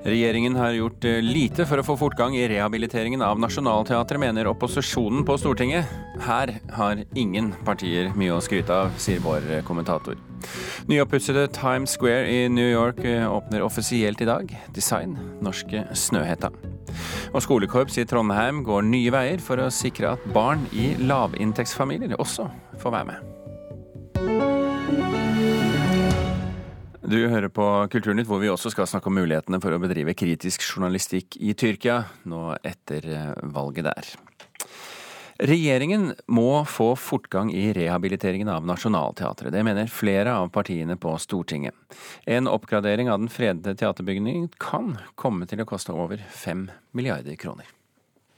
Regjeringen har gjort eh, lite for å få fortgang i rehabiliteringen av Nationaltheatret, mener opposisjonen på Stortinget. Her har ingen partier mye å skryte av, sier vår eh, kommentator. Nyoppussede Times Square i New York eh, åpner offisielt i dag. Design norske Snøhetta. Og skolekorps i Trondheim går nye veier for å sikre at barn i lavinntektsfamilier også får være med. Du hører på Kulturnytt, hvor vi også skal snakke om mulighetene for å bedrive kritisk journalistikk i Tyrkia, nå etter eh, valget der. Regjeringen må få fortgang i rehabiliteringen av Nationaltheatret. Det mener flere av partiene på Stortinget. En oppgradering av den fredede teaterbygningen kan komme til å koste over fem milliarder kroner.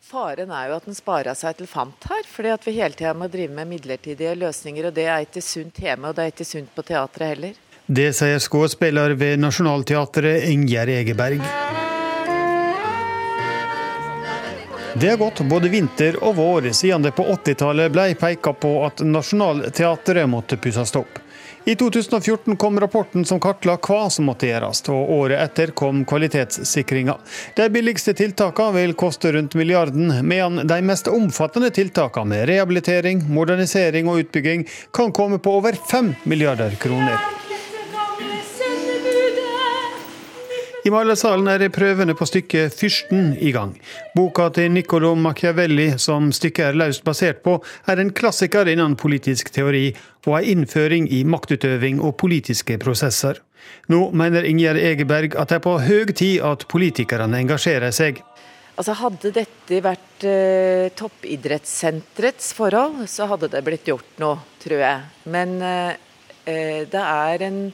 Faren er jo at den sparer seg til fant her, fordi at vi hele tida må drive med midlertidige løsninger. og Det er ikke sunt hjemme, og det er ikke sunt på teatret heller. Det sier skuespiller ved Nationaltheatret Ingjerd Egeberg. Det har gått både vinter og vår siden det på 80-tallet ble peka på at Nationaltheatret måtte pusses opp. I 2014 kom rapporten som kartla hva som måtte gjøres, og året etter kom kvalitetssikringa. De billigste tiltakene vil koste rundt milliarden, mens de mest omfattende tiltakene med rehabilitering, modernisering og utbygging kan komme på over fem milliarder kroner. I Malersalen er prøvene på stykket 'Fyrsten' i gang. Boka til Niccolo Machiavelli, som stykket er løst basert på, er en klassiker innen politisk teori, og en innføring i maktutøving og politiske prosesser. Nå mener Ingjerd Egeberg at det er på høy tid at politikerne engasjerer seg. Altså Hadde dette vært eh, toppidrettssenterets forhold, så hadde det blitt gjort noe, tror jeg. Men eh, eh det er en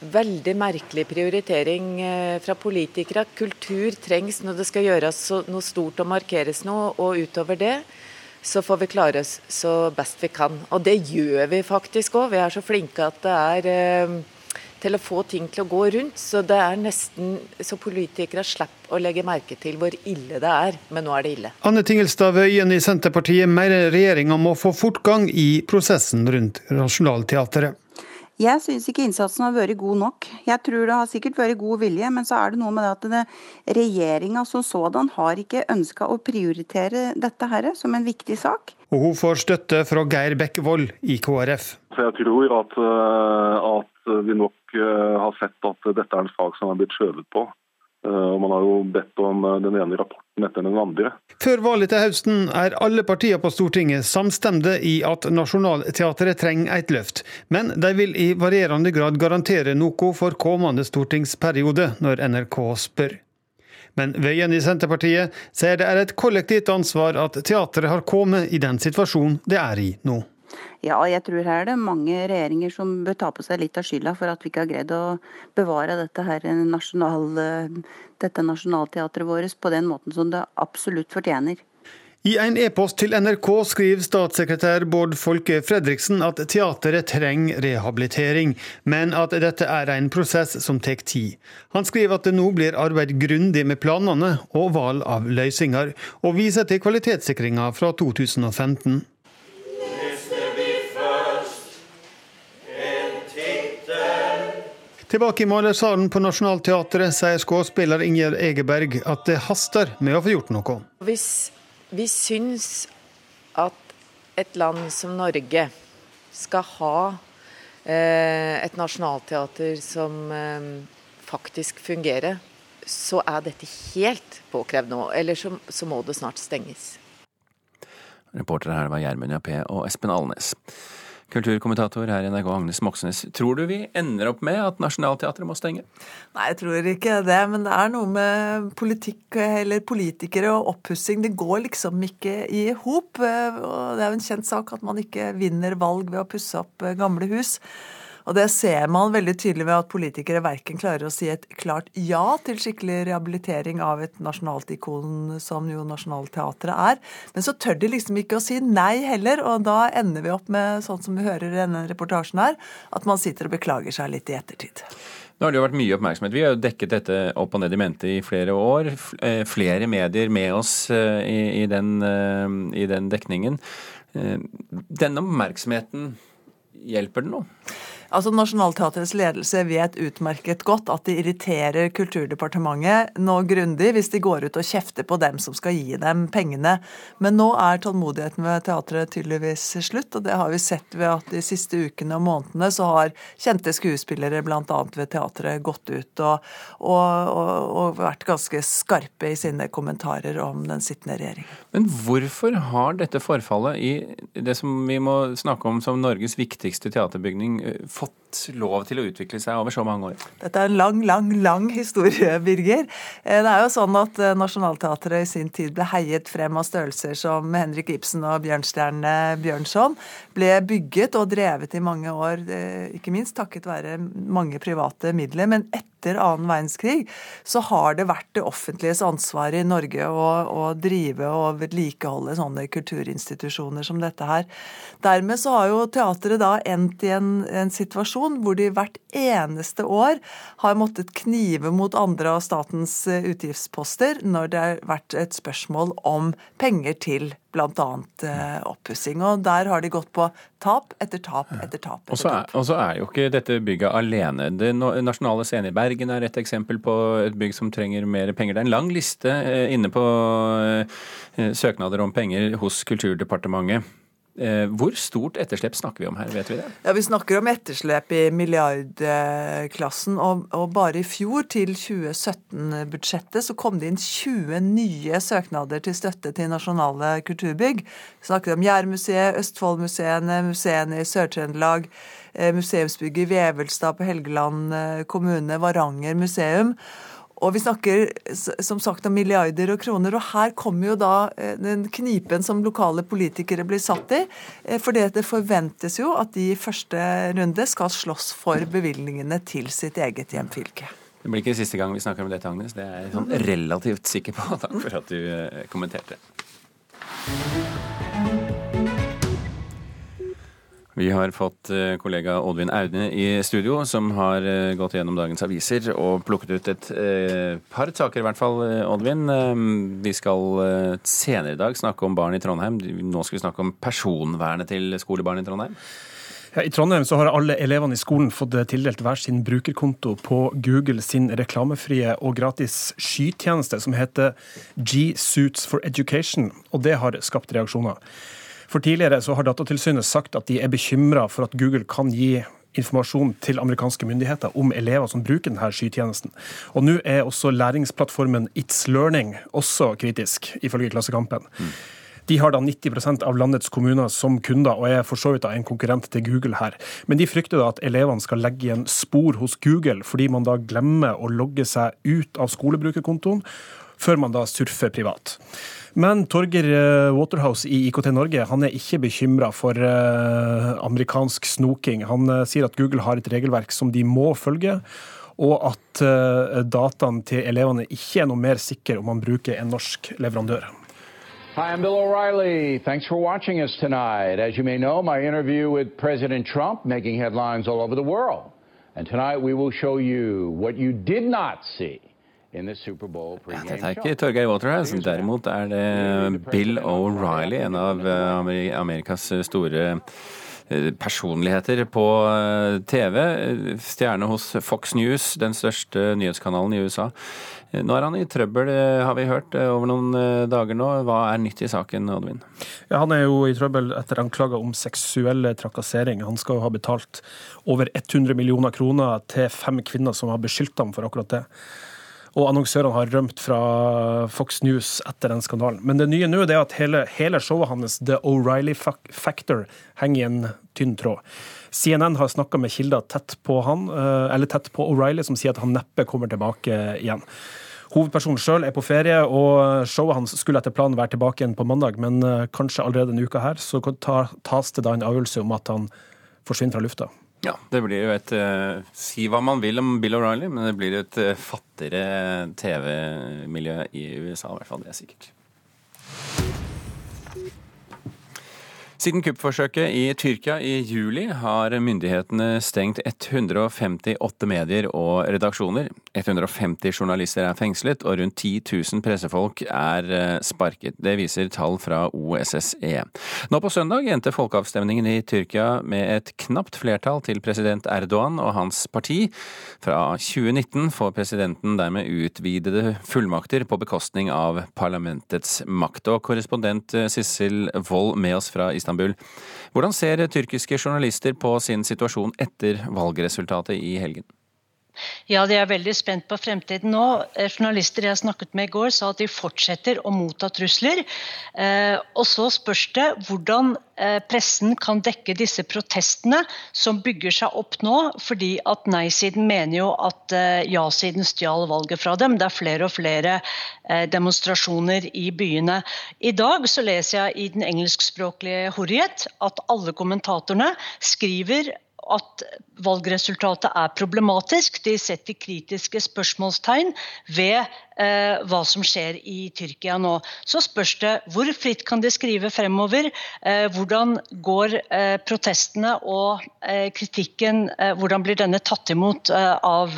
veldig merkelig prioritering eh, fra politikere. Kultur trengs når det skal gjøres noe stort og markeres noe, og utover det så får vi klare oss så best vi kan. Og det gjør vi faktisk òg. Vi er så flinke at det er eh, til å få ting til å gå rundt. Så det er nesten så politikere slipper å legge merke til hvor ille det er. Men nå er det ille. Anne Tingelstad Wøien i Senterpartiet mener regjeringa må få fortgang i prosessen rundt Nationaltheatret. Jeg syns ikke innsatsen har vært god nok. Jeg tror det har sikkert vært god vilje, men så er det noe med det at det, regjeringa som sådan har ikke ønska å prioritere dette her som en viktig sak. Og hun får støtte fra Geir Bekkevold i KrF. Så jeg tror at, eh, at vi nok eh, har sett at dette er en sak som har blitt skjøvet på. Eh, og Man har jo bedt om eh, den ene rapporten etter den andre. Før valget til høsten er alle partier på Stortinget samstemte i at Nationaltheatret trenger et løft. Men de vil i varierende grad garantere noe for kommende stortingsperiode, når NRK spør. Men Veien i Senterpartiet sier det er et kollektivt ansvar at teatret har kommet i den situasjonen det er i nå. Ja, jeg tror her er det mange regjeringer som bør ta på seg litt av skylda for at vi ikke har greid å bevare dette, her nasjonal, dette nasjonalteatret vårt på den måten som det absolutt fortjener. I en e-post til NRK skriver statssekretær Bård Folke Fredriksen at teateret trenger rehabilitering, men at dette er en prosess som tar tid. Han skriver at det nå blir arbeidet grundig med planene og valg av løsninger, og viser til kvalitetssikringa fra 2015. Tilbake i malersalen på Nationaltheatret sier skuespiller Ingjerd Egeberg at det haster med å få gjort noe. Hvis vi syns at et land som Norge skal ha eh, et nasjonalteater som eh, faktisk fungerer, så er dette helt påkrevd nå. Eller så, så må det snart stenges. Reportere her var Gjermund Jappé og Espen Alnes. Kulturkommentator her i NRK, Agnes Moxnes. Tror du vi ender opp med at Nationaltheatret må stenge? Nei, jeg tror ikke det. Men det er noe med politikk eller politikere og oppussing. Det går liksom ikke i hop. Det er jo en kjent sak at man ikke vinner valg ved å pusse opp gamle hus. Og det ser man veldig tydelig ved at politikere verken klarer å si et klart ja til skikkelig rehabilitering av et nasjonalt ikon som jo Nationaltheatret er, men så tør de liksom ikke å si nei heller, og da ender vi opp med sånn som vi hører i denne reportasjen her, at man sitter og beklager seg litt i ettertid. Nå har det jo vært mye oppmerksomhet. Vi har jo dekket dette opp og ned i mente i flere år. Eh, flere medier med oss eh, i, den, eh, i den dekningen. Denne oppmerksomheten, hjelper den nå? Altså Nationaltheatrets ledelse vet utmerket godt at de irriterer Kulturdepartementet nå grundig hvis de går ut og kjefter på dem som skal gi dem pengene. Men nå er tålmodigheten ved teatret tydeligvis slutt, og det har vi sett ved at de siste ukene og månedene så har kjente skuespillere bl.a. ved teatret gått ut og, og, og, og vært ganske skarpe i sine kommentarer om den sittende regjeringen. Men hvorfor har dette forfallet i det som vi må snakke om som Norges viktigste teaterbygning, eh, fått lov til å utvikle seg over så mange år? Dette er en lang, lang, lang historie, Birger. Eh, det er jo sånn at eh, Nationaltheatret i sin tid ble heiet frem av størrelser som Henrik Ibsen og Bjørnstjerne Bjørnson. Ble bygget og drevet i mange år, ikke minst takket være mange private midler. Men etter annen verdenskrig så har det vært det offentliges ansvar i Norge å, å drive og vedlikeholde sånne kulturinstitusjoner som dette her. Dermed så har jo teatret da endt i en, en situasjon hvor de hvert eneste år har måttet knive mot andre av statens utgiftsposter når det har vært et spørsmål om penger til bl.a. Eh, oppussing. Og der har de gått på tap etter tap etter tap. Og så er, er, jo ikke dette bygget alene. Det Nasjonale Scene i Bergen er et eksempel på et bygg som trenger mer penger. Det er en lang liste eh, inne på eh, søknader om penger hos Kulturdepartementet. Eh, hvor stort etterslep snakker vi om her, vet vi det? Ja, Vi snakker om etterslep i milliardklassen. Og, og bare i fjor, til 2017-budsjettet, så kom det inn 20 nye søknader til støtte til nasjonale kulturbygg. Vi snakker om Jærmuseet, Østfoldmuseene, museene i Sør-Trøndelag, eh, museumsbygget i Vevelstad på Helgeland eh, kommune, Varanger museum. Og vi snakker som sagt om milliarder og kroner. Og her kommer jo da eh, den knipen som lokale politikere blir satt i. Eh, for det forventes jo at de i første runde skal slåss for bevilgningene til sitt eget hjemfylke. Det blir ikke siste gang vi snakker om dette, Agnes. Det er jeg sånn relativt sikker på. Takk for at du eh, kommenterte. Vi har fått eh, kollega Oddvin Aune i studio, som har eh, gått gjennom dagens aviser og plukket ut et eh, par saker, i hvert fall, Oddvin. Vi skal senere i dag snakke om barn i Trondheim. Nå skal vi snakke om personvernet til skolebarn i Trondheim. Ja, I Trondheim så har alle elevene i skolen fått tildelt hver sin brukerkonto på Google sin reklamefrie og gratis skytjeneste som heter G-Suits for Education, og det har skapt reaksjoner. For tidligere så har Datatilsynet sagt at de er bekymra for at Google kan gi informasjon til amerikanske myndigheter om elever som bruker denne skytjenesten. Og nå er også læringsplattformen It's Learning også kritisk, ifølge Klassekampen. Mm. De har da 90% av landets kommuner som kunder, og er for så vidt en konkurrent til Google her. Men de frykter da at elevene skal legge igjen spor hos Google, fordi man da glemmer å logge seg ut av skolebrukerkontoen før man da surfer privat. Men Torger eh, Waterhouse i IKT Norge han er ikke bekymra for eh, amerikansk snoking. Han eh, sier at Google har et regelverk som de må følge, og at dataene til elevene ikke er noe mer sikre om man bruker en norsk leverandør. Hi, I'm Bill O'Reilly. Thanks for watching us tonight. As you may know, my interview with President Trump making headlines all over the world. And tonight we will show you what you did not see. Ja, dette er ikke Torgeir Waterhouse, derimot er det Bill O'Reilly, en av eh, Amerikas store eh, personligheter på eh, TV. Stjerne hos Fox News, den største nyhetskanalen i USA. Nå er han i trøbbel, har vi hørt over noen dager nå. Hva er nytt i saken, Oddvin? Ja, han er jo i trøbbel etter anklager om seksuell trakassering. Han skal jo ha betalt over 100 millioner kroner til fem kvinner som har beskyldt ham for akkurat det. Og annonsørene har rømt fra Fox News etter den skandalen. Men det nye nå er at hele, hele showet hans, The O'Reilly Factor, henger i en tynn tråd. CNN har snakka med kilder tett på han, eh, eller tett på O'Reilly, som sier at han neppe kommer tilbake igjen. Hovedpersonen sjøl er på ferie, og showet hans skulle etter planen være tilbake igjen på mandag, men eh, kanskje allerede denne uka her så tas det da en avgjørelse om at han forsvinner fra lufta. Ja, det blir jo et uh, Si hva man vil om Bill O'Reilly, men det blir et uh, fattigere TV-miljø i USA, i hvert fall. Det er sikkert. Siden kuppforsøket i Tyrkia i juli har myndighetene stengt 158 medier og redaksjoner. 150 journalister er fengslet, og rundt 10 000 pressefolk er eh, sparket. Det viser tall fra OSSE. Nå på søndag endte folkeavstemningen i Tyrkia med et knapt flertall til president Erdogan og hans parti. Fra 2019 får presidenten dermed utvidede fullmakter på bekostning av parlamentets makt. Og korrespondent eh, Sissel Wold med oss fra Istanbul. Hvordan ser tyrkiske journalister på sin situasjon etter valgresultatet i helgen? Ja, de er veldig spent på fremtiden nå. Eh, journalister jeg snakket med i går sa at de fortsetter å motta trusler. Eh, og så spørs det hvordan eh, pressen kan dekke disse protestene som bygger seg opp nå, fordi at nei-siden mener jo at ja-siden stjal valget fra dem. Det er flere og flere demonstrasjoner i byene. I dag så leser jeg i den engelskspråklige Horriet at alle kommentatorene skriver at valgresultatet er problematisk. De setter kritiske spørsmålstegn ved eh, hva som skjer i Tyrkia nå. Så spørs det hvor fritt kan de skrive fremover? Eh, hvordan går eh, protestene og eh, kritikken eh, Hvordan blir denne tatt imot eh, av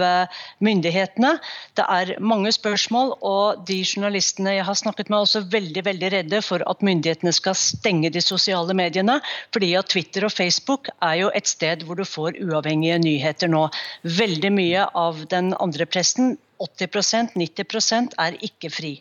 myndighetene? Det er mange spørsmål, og de journalistene jeg har snakket med er også veldig, veldig redde for at myndighetene skal stenge de sosiale mediene. fordi at Twitter og Facebook er jo et sted hvor du får uavhengige nyheter nå. Veldig mye av den andre pressen 80-90% er ikke fri.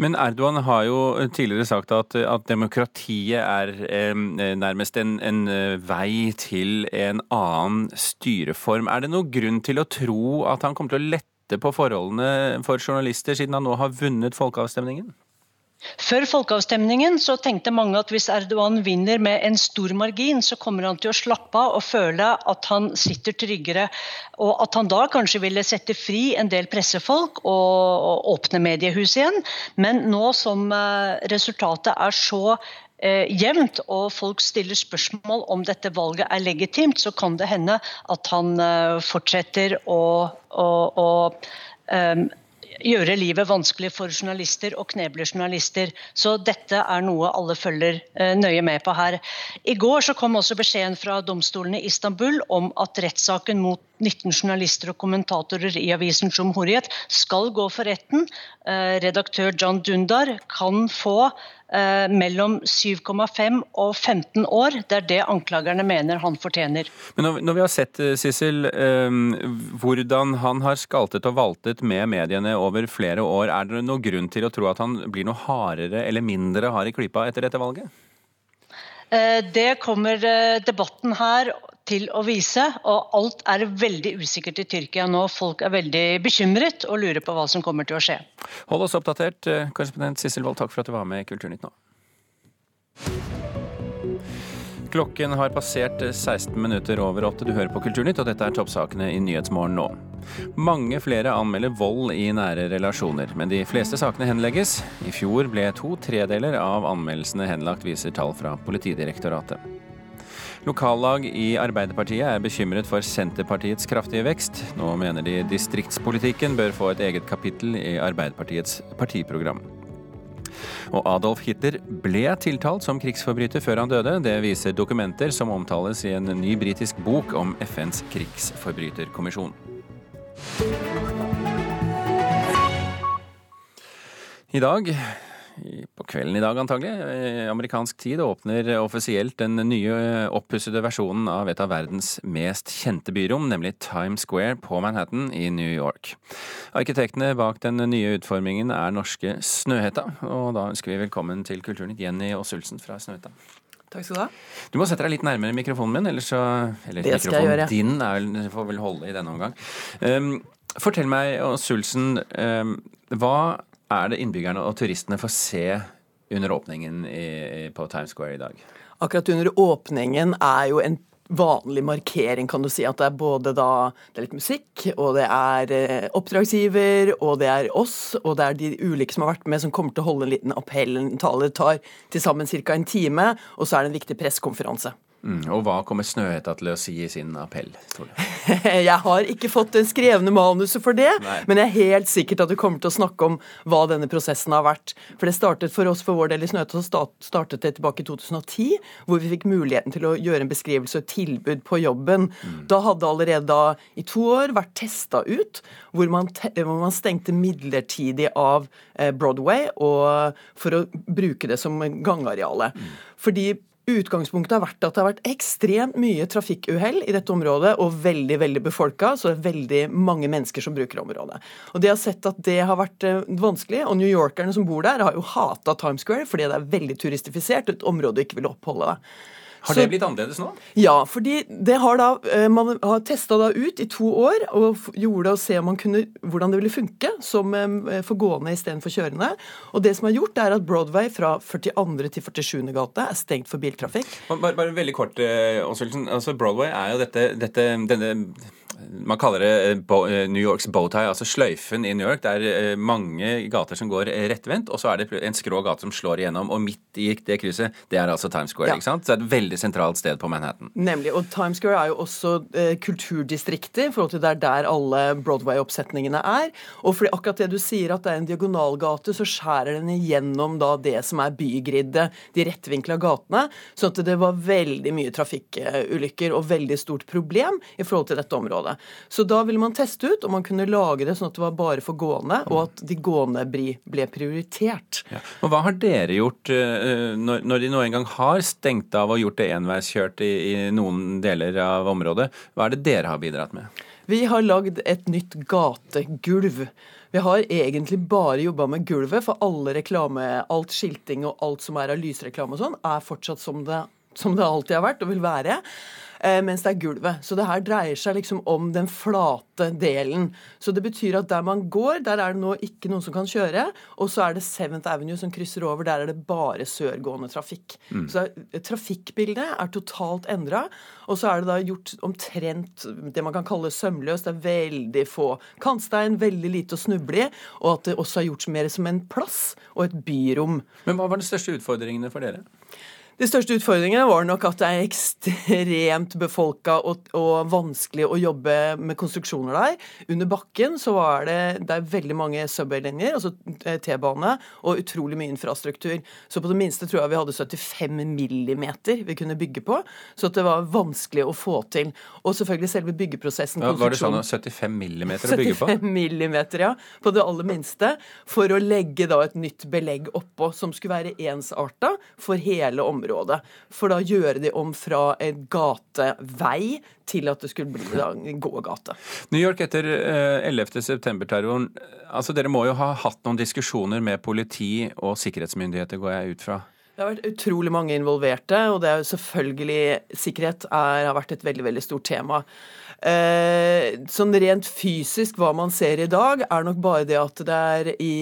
Men Erdogan har jo tidligere sagt at, at demokratiet er eh, nærmest en, en, eh, vei til en annen styreform. Er det noen grunn til å tro at han kommer til å lette på forholdene for journalister, siden han nå har vunnet folkeavstemningen? Før folkeavstemningen så tenkte mange at hvis Erdogan vinner med en stor margin, så kommer han til å slappe av og føle at han sitter tryggere. Og at han da kanskje ville sette fri en del pressefolk og åpne mediehus igjen. Men nå som eh, resultatet er så eh, jevnt, og folk stiller spørsmål om dette valget er legitimt, så kan det hende at han eh, fortsetter å, å, å gjøre livet vanskelig for journalister og kneble journalister. Så dette er noe alle følger eh, nøye med på her. I går så kom også beskjeden fra domstolene i Istanbul om at rettssaken mot 19 journalister og kommentatorer i avisen Jumhuriyet skal gå for retten. Eh, redaktør John Dundar kan få eh, mellom 7,5 og 15 år. Det er det anklagerne mener han fortjener. Men når, når vi har sett eh, Sissel, eh, hvordan han har skaltet og valtet med mediene over flere år, er det noen grunn til å tro at han blir noe hardere eller mindre hard i klypa etter dette valget? Eh, det kommer eh, debatten her til å vise. Og alt er veldig usikkert i Tyrkia nå. Folk er veldig bekymret og lurer på hva som kommer til å skje. Hold oss oppdatert. Eh, korrespondent Sissel Wold, takk for at du var med i Kulturnytt nå. Klokken har passert 16 minutter over åtte. Du hører på Kulturnytt, og dette er toppsakene i Nyhetsmorgen nå. Mange flere anmelder vold i nære relasjoner, men de fleste sakene henlegges. I fjor ble to tredeler av anmeldelsene henlagt, viser tall fra Politidirektoratet. Lokallag i Arbeiderpartiet er bekymret for Senterpartiets kraftige vekst. Nå mener de distriktspolitikken bør få et eget kapittel i Arbeiderpartiets partiprogram. Og Adolf Hitler ble tiltalt som krigsforbryter før han døde. Det viser dokumenter som omtales i en ny britisk bok om FNs krigsforbryterkommisjon. I dag på kvelden i dag antagelig. Amerikansk tid åpner offisielt den nye oppussede versjonen av et av verdens mest kjente byrom, nemlig Times Square på Manhattan i New York. Arkitektene bak den nye utformingen er norske Snøhetta, og da ønsker vi velkommen til Kulturnytt Jenny Åsulsen fra Snøhetta. Takk skal Du ha. Du må sette deg litt nærmere mikrofonen min, ellers så Eller det mikrofonen jeg gjøre. din er vel, får vel holde i denne omgang. Um, fortell meg, Sulsen, um, hva er det innbyggerne og turistene får se under åpningen i, på Times Square i dag? Akkurat under åpningen er jo en vanlig markering, kan du si. At det er både da det er litt musikk, og det er eh, oppdragsgiver, og det er oss, og det er de ulike som har vært med, som kommer til å holde en liten appell. En taler tar til sammen ca. en time, og så er det en viktig pressekonferanse. Mm, og hva kommer Snøhetta til å si i sin appell, tror du? Jeg har ikke fått det skrevne manuset for det, Nei. men jeg er helt sikkert at du kommer til å snakke om hva denne prosessen har vært. For det startet for oss for vår del i Snøhetta, så startet det tilbake i 2010, hvor vi fikk muligheten til å gjøre en beskrivelse og et tilbud på jobben. Da hadde allerede da i to år vært testa ut, hvor man, hvor man stengte midlertidig av eh, Broadway og, for å bruke det som gangareale. Fordi Utgangspunktet har vært at det har vært ekstremt mye trafikkuhell i dette området, og veldig veldig befolka, så det er veldig mange mennesker som bruker området. Og De har sett at det har vært eh, vanskelig, og New Yorkerne som bor der, har jo hata Times Square fordi det er veldig turistifisert, et område du ikke vil oppholde deg. Har det blitt annerledes nå? ja, fordi det har da, eh, man har testa da ut i to år og gjorde det å se om man kunne, hvordan det ville funke som eh, for gående istedenfor kjørende. Og det som er gjort, er at Broadway fra 42. til 47. gate er stengt for biltrafikk. Bare, bare veldig kort, eh, Åsvildsen. Altså Broadway er jo dette, dette denne man kaller det eh, eh, New Yorks bowtie, altså sløyfen i New York. Det er eh, mange gater som går rettvendt, og så er det en skrå gate som slår igjennom. Og midt i det krysset, det er altså Times Square. Ja. ikke sant? Så det er et veldig sentralt sted på Manhattan. Nemlig. Og Times Square er jo også eh, kulturdistriktet i forhold til det er der alle Broadway-oppsetningene er. Og fordi akkurat det du sier at det er en diagonalgate, så skjærer den igjennom da det som er bygriddet, de rettvinkla gatene. Så at det var veldig mye trafikkulykker og veldig stort problem i forhold til dette området. Så da ville man teste ut om man kunne lage det sånn at det var bare for gående, og at de gående ble prioritert. Ja. Og Hva har dere gjort eh, når de nå engang har stengt av og gjort det enveiskjørt i, i noen deler av området? Hva er det dere har bidratt med? Vi har lagd et nytt gategulv. Vi har egentlig bare jobba med gulvet, for alle reklame, alt skilting og alt som er av lysreklame og sånn, er fortsatt som det, som det alltid har vært og vil være. Eh, mens det er gulvet. Så det her dreier seg liksom om den flate delen. Så det betyr at der man går, der er det nå ikke noen som kan kjøre. Og så er det Seventh Avenue som krysser over, der er det bare sørgående trafikk. Så det- trafikkbildet er totalt endra. Og så er det da gjort omtrent det man kan kalle sømløst. Det er veldig få kantstein, veldig lite å snuble i, og at det også er gjort mer som en plass og et byrom. Men hva var de største utfordringene for dere? De største utfordringene var nok at det er ekstremt befolka og, og vanskelig å jobbe med konstruksjoner der. Under bakken så var det, det er veldig mange subway-linjer, altså eh, T-bane, og utrolig mye infrastruktur. Så på det minste tror jeg vi hadde 75 millimeter vi kunne bygge på, så det var vanskelig å få til. Og selvfølgelig selve byggeprosessen. Ja, var det sånn konstruksjonen. 75 millimeter å bygge på? 75 millimeter, ja. På det aller minste. For å legge da et nytt belegg oppå som skulle være ensarta for hele området. For da gjøre de om fra en gatevei til at det skulle bli en gågate. New York etter eh, 11. september-terroren. Altså, dere må jo ha hatt noen diskusjoner med politi og sikkerhetsmyndigheter, går jeg ut fra? Det har vært utrolig mange involverte, og det er jo selvfølgelig Sikkerhet er, har vært et veldig veldig stort tema. Eh, sånn rent fysisk, hva man ser i dag, er nok bare det at det, er i,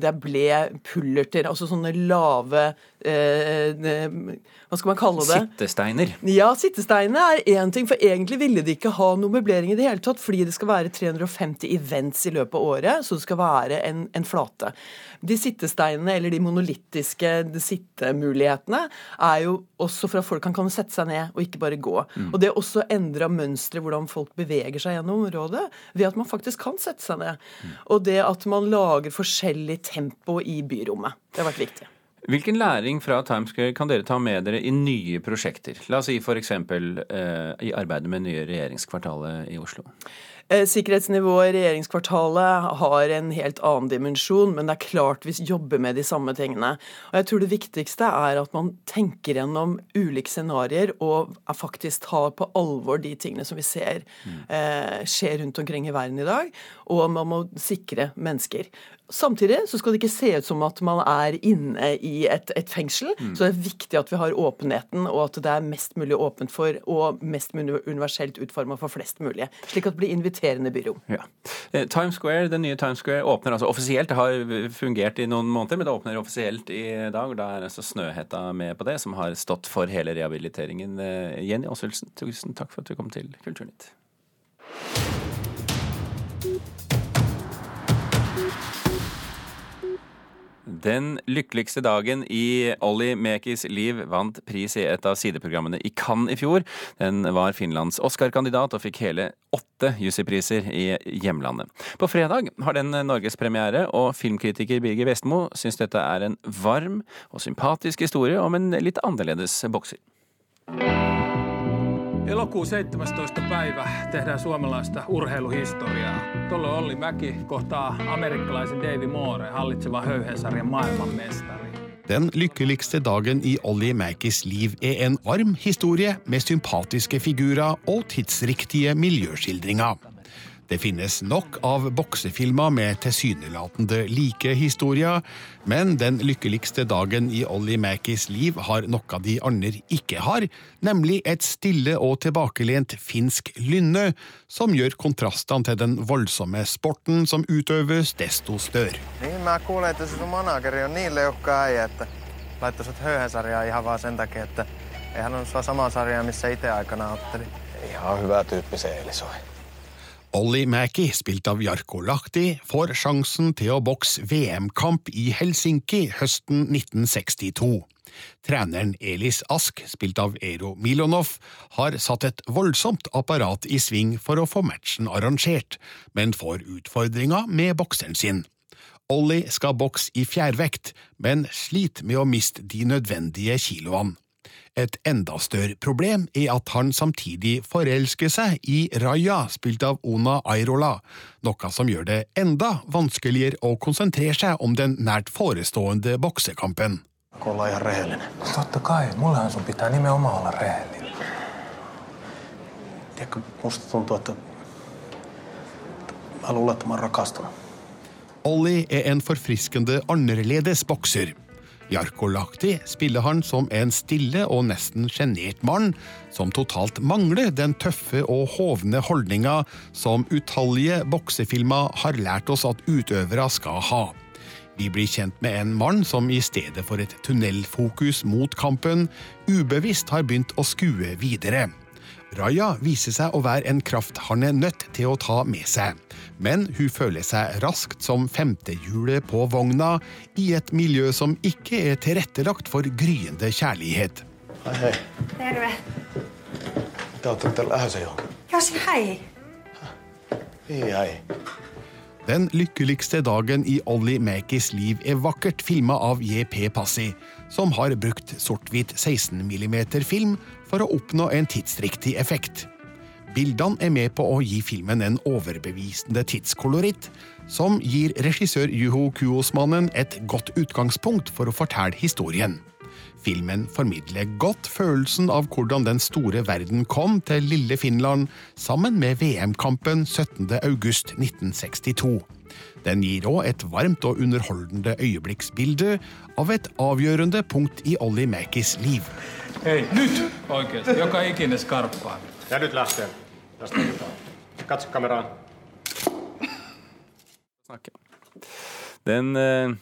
det ble pullerter, altså sånne lave eh, Hva skal man kalle det? Sittesteiner. Ja, sittesteinene er én ting, for egentlig ville de ikke ha noe møblering i det hele tatt, fordi det skal være 350 events i løpet av året, så det skal være en, en flate. De sittesteinene, eller de monolittiske sittemulighetene, er jo også for at folk kan, kan sette seg ned og ikke bare gå. Og det er også endra mønstre hvordan folk beveger seg gjennom området, ved at man faktisk kan sette seg ned. Og det at man lager forskjellig tempo i byrommet. Det har vært viktig. Hvilken læring fra Times Square kan dere ta med dere i nye prosjekter? La oss si f.eks. Eh, i arbeidet med nye regjeringskvartalet i Oslo. Eh, Sikkerhetsnivået i regjeringskvartalet har en helt annen dimensjon, men det er klart vi jobber med de samme tingene. Og jeg tror det viktigste er at man tenker gjennom ulike scenarioer og faktisk tar på alvor de tingene som vi ser eh, skjer rundt omkring i verden i dag, og man må sikre mennesker. Samtidig så skal det ikke se ut som at man er inne i et, et fengsel. Så det er viktig at vi har åpenheten, og at det er mest mulig åpent for og mest mulig universelt utforma for flest mulig. Slik at det blir inviterende byrom. Ja. Eh, Times Square, Den nye Times Square åpner altså offisielt. Det har fungert i noen måneder, men det åpner offisielt i dag. og Da er altså Snøhetta med på det, som har stått for hele rehabiliteringen. Eh, Jenny Aasvildsen, tusen takk for at du kom til Kulturnytt. Den lykkeligste dagen i Olli Mekis liv vant pris i et av sideprogrammene i Cannes i fjor. Den var Finlands Oscar-kandidat og fikk hele åtte Jussi-priser i hjemlandet. På fredag har den norgespremiere, og filmkritiker Birger Vestmo syns dette er en varm og sympatisk historie om en litt annerledes bokser. Elokuun 17. päivä tehdään suomalaista urheiluhistoriaa. Tuolloin Olli Mäki kohtaa amerikkalaisen Davy Moore, hallitsevan höyhensarjan maailmanmestari. Den lykkeligste dagen i Olli Mäkis liv er en varm historie med sympatiske figurer og tidsriktige miljøskildringer. Det finnes nok av boksefilmer med tilsynelatende like historier, men den lykkeligste dagen i Ollie Mackies liv har noe de andre ikke har, nemlig et stille og tilbakelent finsk lynne, som gjør kontrastene til den voldsomme sporten som utøves, desto større. Niin, mä kuulen, että sun manageri on niin leukka äijä, että laittoi sut höyhensarjaan ihan vaan sen takia, että ei halunnut sua samaa sarjaa, missä itse aikana otteli. Ihan hyvä tyyppi se Elisoi. Olli Mackie, spilt av Jarko Lahti, får sjansen til å bokse VM-kamp i Helsinki høsten 1962. Treneren Elis Ask, spilt av Eero Milonov, har satt et voldsomt apparat i sving for å få matchen arrangert, men får utfordringer med bokseren sin. Olli skal bokse i fjærvekt, men sliter med å miste de nødvendige kiloene. Et enda større problem er at han samtidig forelsker seg i Raja, spilt av Ona Airola, noe som gjør det enda vanskeligere å konsentrere seg om den nært forestående boksekampen. Kun ihan rehellinen. Totta kai, mullahan sun pitää nimenomaan olla rehellinen. Tiedätkö, musta tuntuu, että mä luulen, että mä oon rakastunut. Olli er en forfriskende annerledes bokser. Jarko Lahti spiller han som en stille og nesten sjenert mann, som totalt mangler den tøffe og hovne holdninga som utallige boksefilmer har lært oss at utøvere skal ha. Vi blir kjent med en mann som i stedet for et tunnelfokus mot kampen, ubevisst har begynt å skue videre. Raja viser seg å være en kraft han er nødt til å ta med seg, men hun føler seg raskt som femtehjulet på vogna i et miljø som ikke er tilrettelagt for gryende kjærlighet. Hei, hei. Terve. Te nyt lähdössä johonkin. Jussi, hei. Hei, hei. Den lykkeligste dagen i Olli Mäkis liv er vakkert filma av JP Passi, som har brukt sort-hvit 16 mm-film for å oppnå en tidsriktig effekt. Bildene er med på å gi filmen en overbevisende tidskoloritt, som gir regissør Juho Kuosmannen et godt utgangspunkt for å fortelle historien. Filmen formidler godt følelsen av hvordan den store verden kom til lille Finland sammen med VM-kampen 17. august 1962. Den gir òg et varmt og underholdende øyeblikksbilde av et avgjørende punkt i Olli Mäkis liv. Hei, nyt oikeasti, joka ikinen skarppaa. Ja nyt lähtee. Tästä. Katso kameraan. Den uh,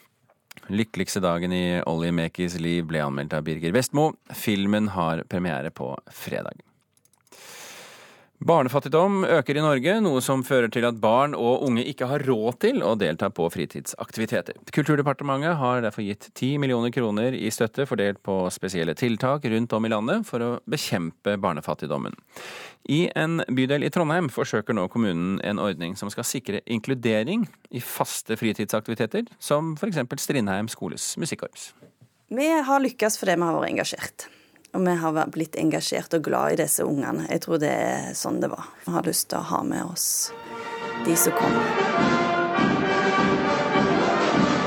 lykkeligste dagen i Olli Mekis liv ble anmeldt av Birger Vestmo. Filmen har premiere på fredag. Barnefattigdom øker i Norge, noe som fører til at barn og unge ikke har råd til å delta på fritidsaktiviteter. Kulturdepartementet har derfor gitt 10 millioner kroner i støtte fordelt på spesielle tiltak rundt om i landet for å bekjempe barnefattigdommen. I en bydel i Trondheim forsøker nå kommunen en ordning som skal sikre inkludering i faste fritidsaktiviteter, som f.eks. Strindheim skoles musikkorps. Vi har lykkes fordi vi har vært engasjert. Og vi har blitt engasjert og glad i disse ungene. Jeg tror det er sånn det var. Vi har lyst til å ha med oss de som kommer.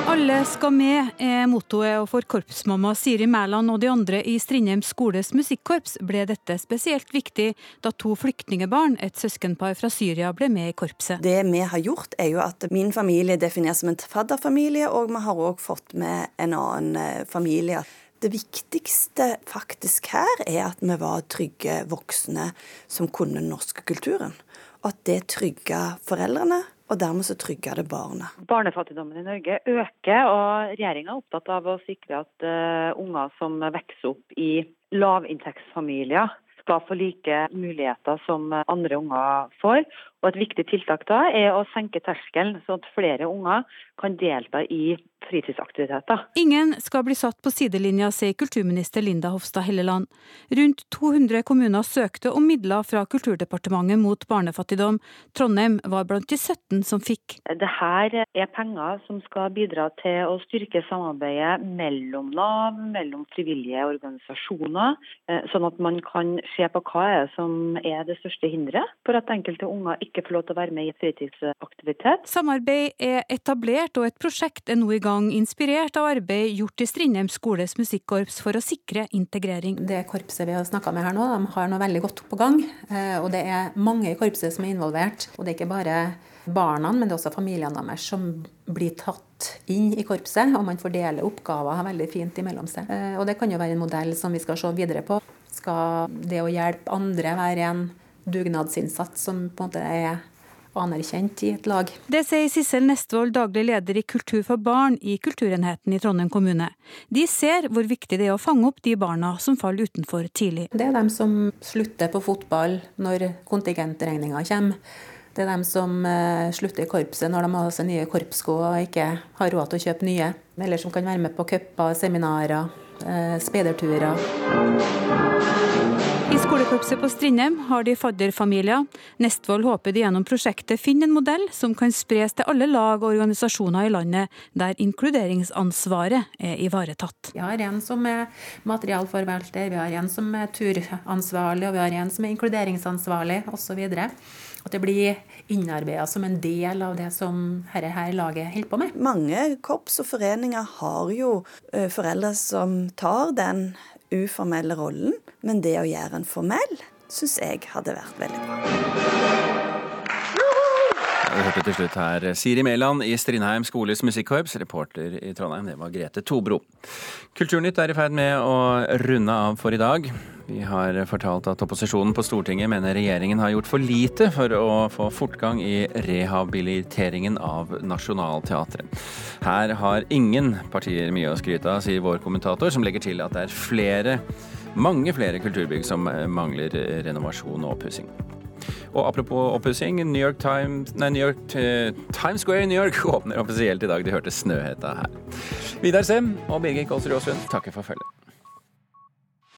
Alle skal med er mottoet, og for korpsmamma Siri Mæland og de andre i Strindheim skoles musikkorps ble dette spesielt viktig da to flyktningebarn, et søskenpar fra Syria, ble med i korpset. Det vi har gjort, er jo at min familie defineres som en fadderfamilie, og vi har òg fått med en annen familie. Det viktigste faktisk her er at vi var trygge voksne som kunne den norske kulturen. Og at det trygga foreldrene, og dermed så trygga det barna. Barnefattigdommen i Norge øker, og regjeringa er opptatt av å sikre at uh, unger som vokser opp i lavinntektsfamilier, skal få like muligheter som andre unger får. Og Et viktig tiltak da er å senke terskelen, sånn at flere unger kan delta i fritidsaktiviteter. Ingen skal bli satt på sidelinja, sier kulturminister Linda Hofstad Helleland. Rundt 200 kommuner søkte om midler fra Kulturdepartementet mot barnefattigdom. Trondheim var blant de 17 som fikk. Dette er penger som skal bidra til å styrke samarbeidet mellom Nav, mellom frivillige organisasjoner, eh, sånn at man kan se på hva er som er det største hinderet for at enkelte unger ikke får lov til å være med i fritidsaktivitet. Samarbeid er etablert, og et prosjekt er nå i gang, inspirert av arbeid gjort i Strindheim skoles musikkorps for å sikre integrering. Det korpset vi har snakka med her nå, de har noe veldig godt på gang. Eh, og det er mange i korpset som er involvert. Og det er ikke bare barna, men det er også familiene deres som blir tatt inn i korpset. Og man fordeler oppgaver veldig fint imellom seg. Eh, og det kan jo være en modell som vi skal se videre på. Skal det å hjelpe andre være en dugnadsinnsats som på en måte er anerkjent i et lag. Det sier Sissel Nestvold, daglig leder i Kultur for barn i Kulturenheten i Trondheim kommune. De ser hvor viktig det er å fange opp de barna som faller utenfor tidlig. Det er dem som slutter på fotball når kontingentregninga kommer. Det er dem som eh, slutter i korpset når de har seg nye korpssko og ikke har råd til å kjøpe nye. Eller som kan være med på cuper, seminarer, eh, speiderturer. I på Strindheim har de fadderfamilier. Nestvold håper de gjennom prosjektet finner en modell som kan spres til alle lag og organisasjoner i landet, der inkluderingsansvaret er ivaretatt. Vi har en som er materialforvalter, vi har en som er turansvarlig, og vi har en som er inkluderingsansvarlig osv. At det blir innarbeida som en del av det som dette her laget holder på med. Mange korps og foreninger har jo foreldre som tar den uformelle rollen, men det å gjøre en formell syns jeg hadde vært veldig bra. Vi hørte til slutt her Siri Mæland i Strindheim skoles musikkorps, reporter i Trondheim. Det var Grete Tobro. Kulturnytt er i ferd med å runde av for i dag. Vi har fortalt at opposisjonen på Stortinget mener regjeringen har gjort for lite for å få fortgang i rehabiliteringen av Nationaltheatret. Her har ingen partier mye å skryte av, sier vår kommentator, som legger til at det er flere, mange flere kulturbygg som mangler renovasjon og oppussing. Og apropos oppussing, New York Times, nei, New York, uh, Times Square i New York åpner offisielt i dag. De hørte Snøhetta her. Vidar Sem og Birgit Kolsrud Aasund takker for følget.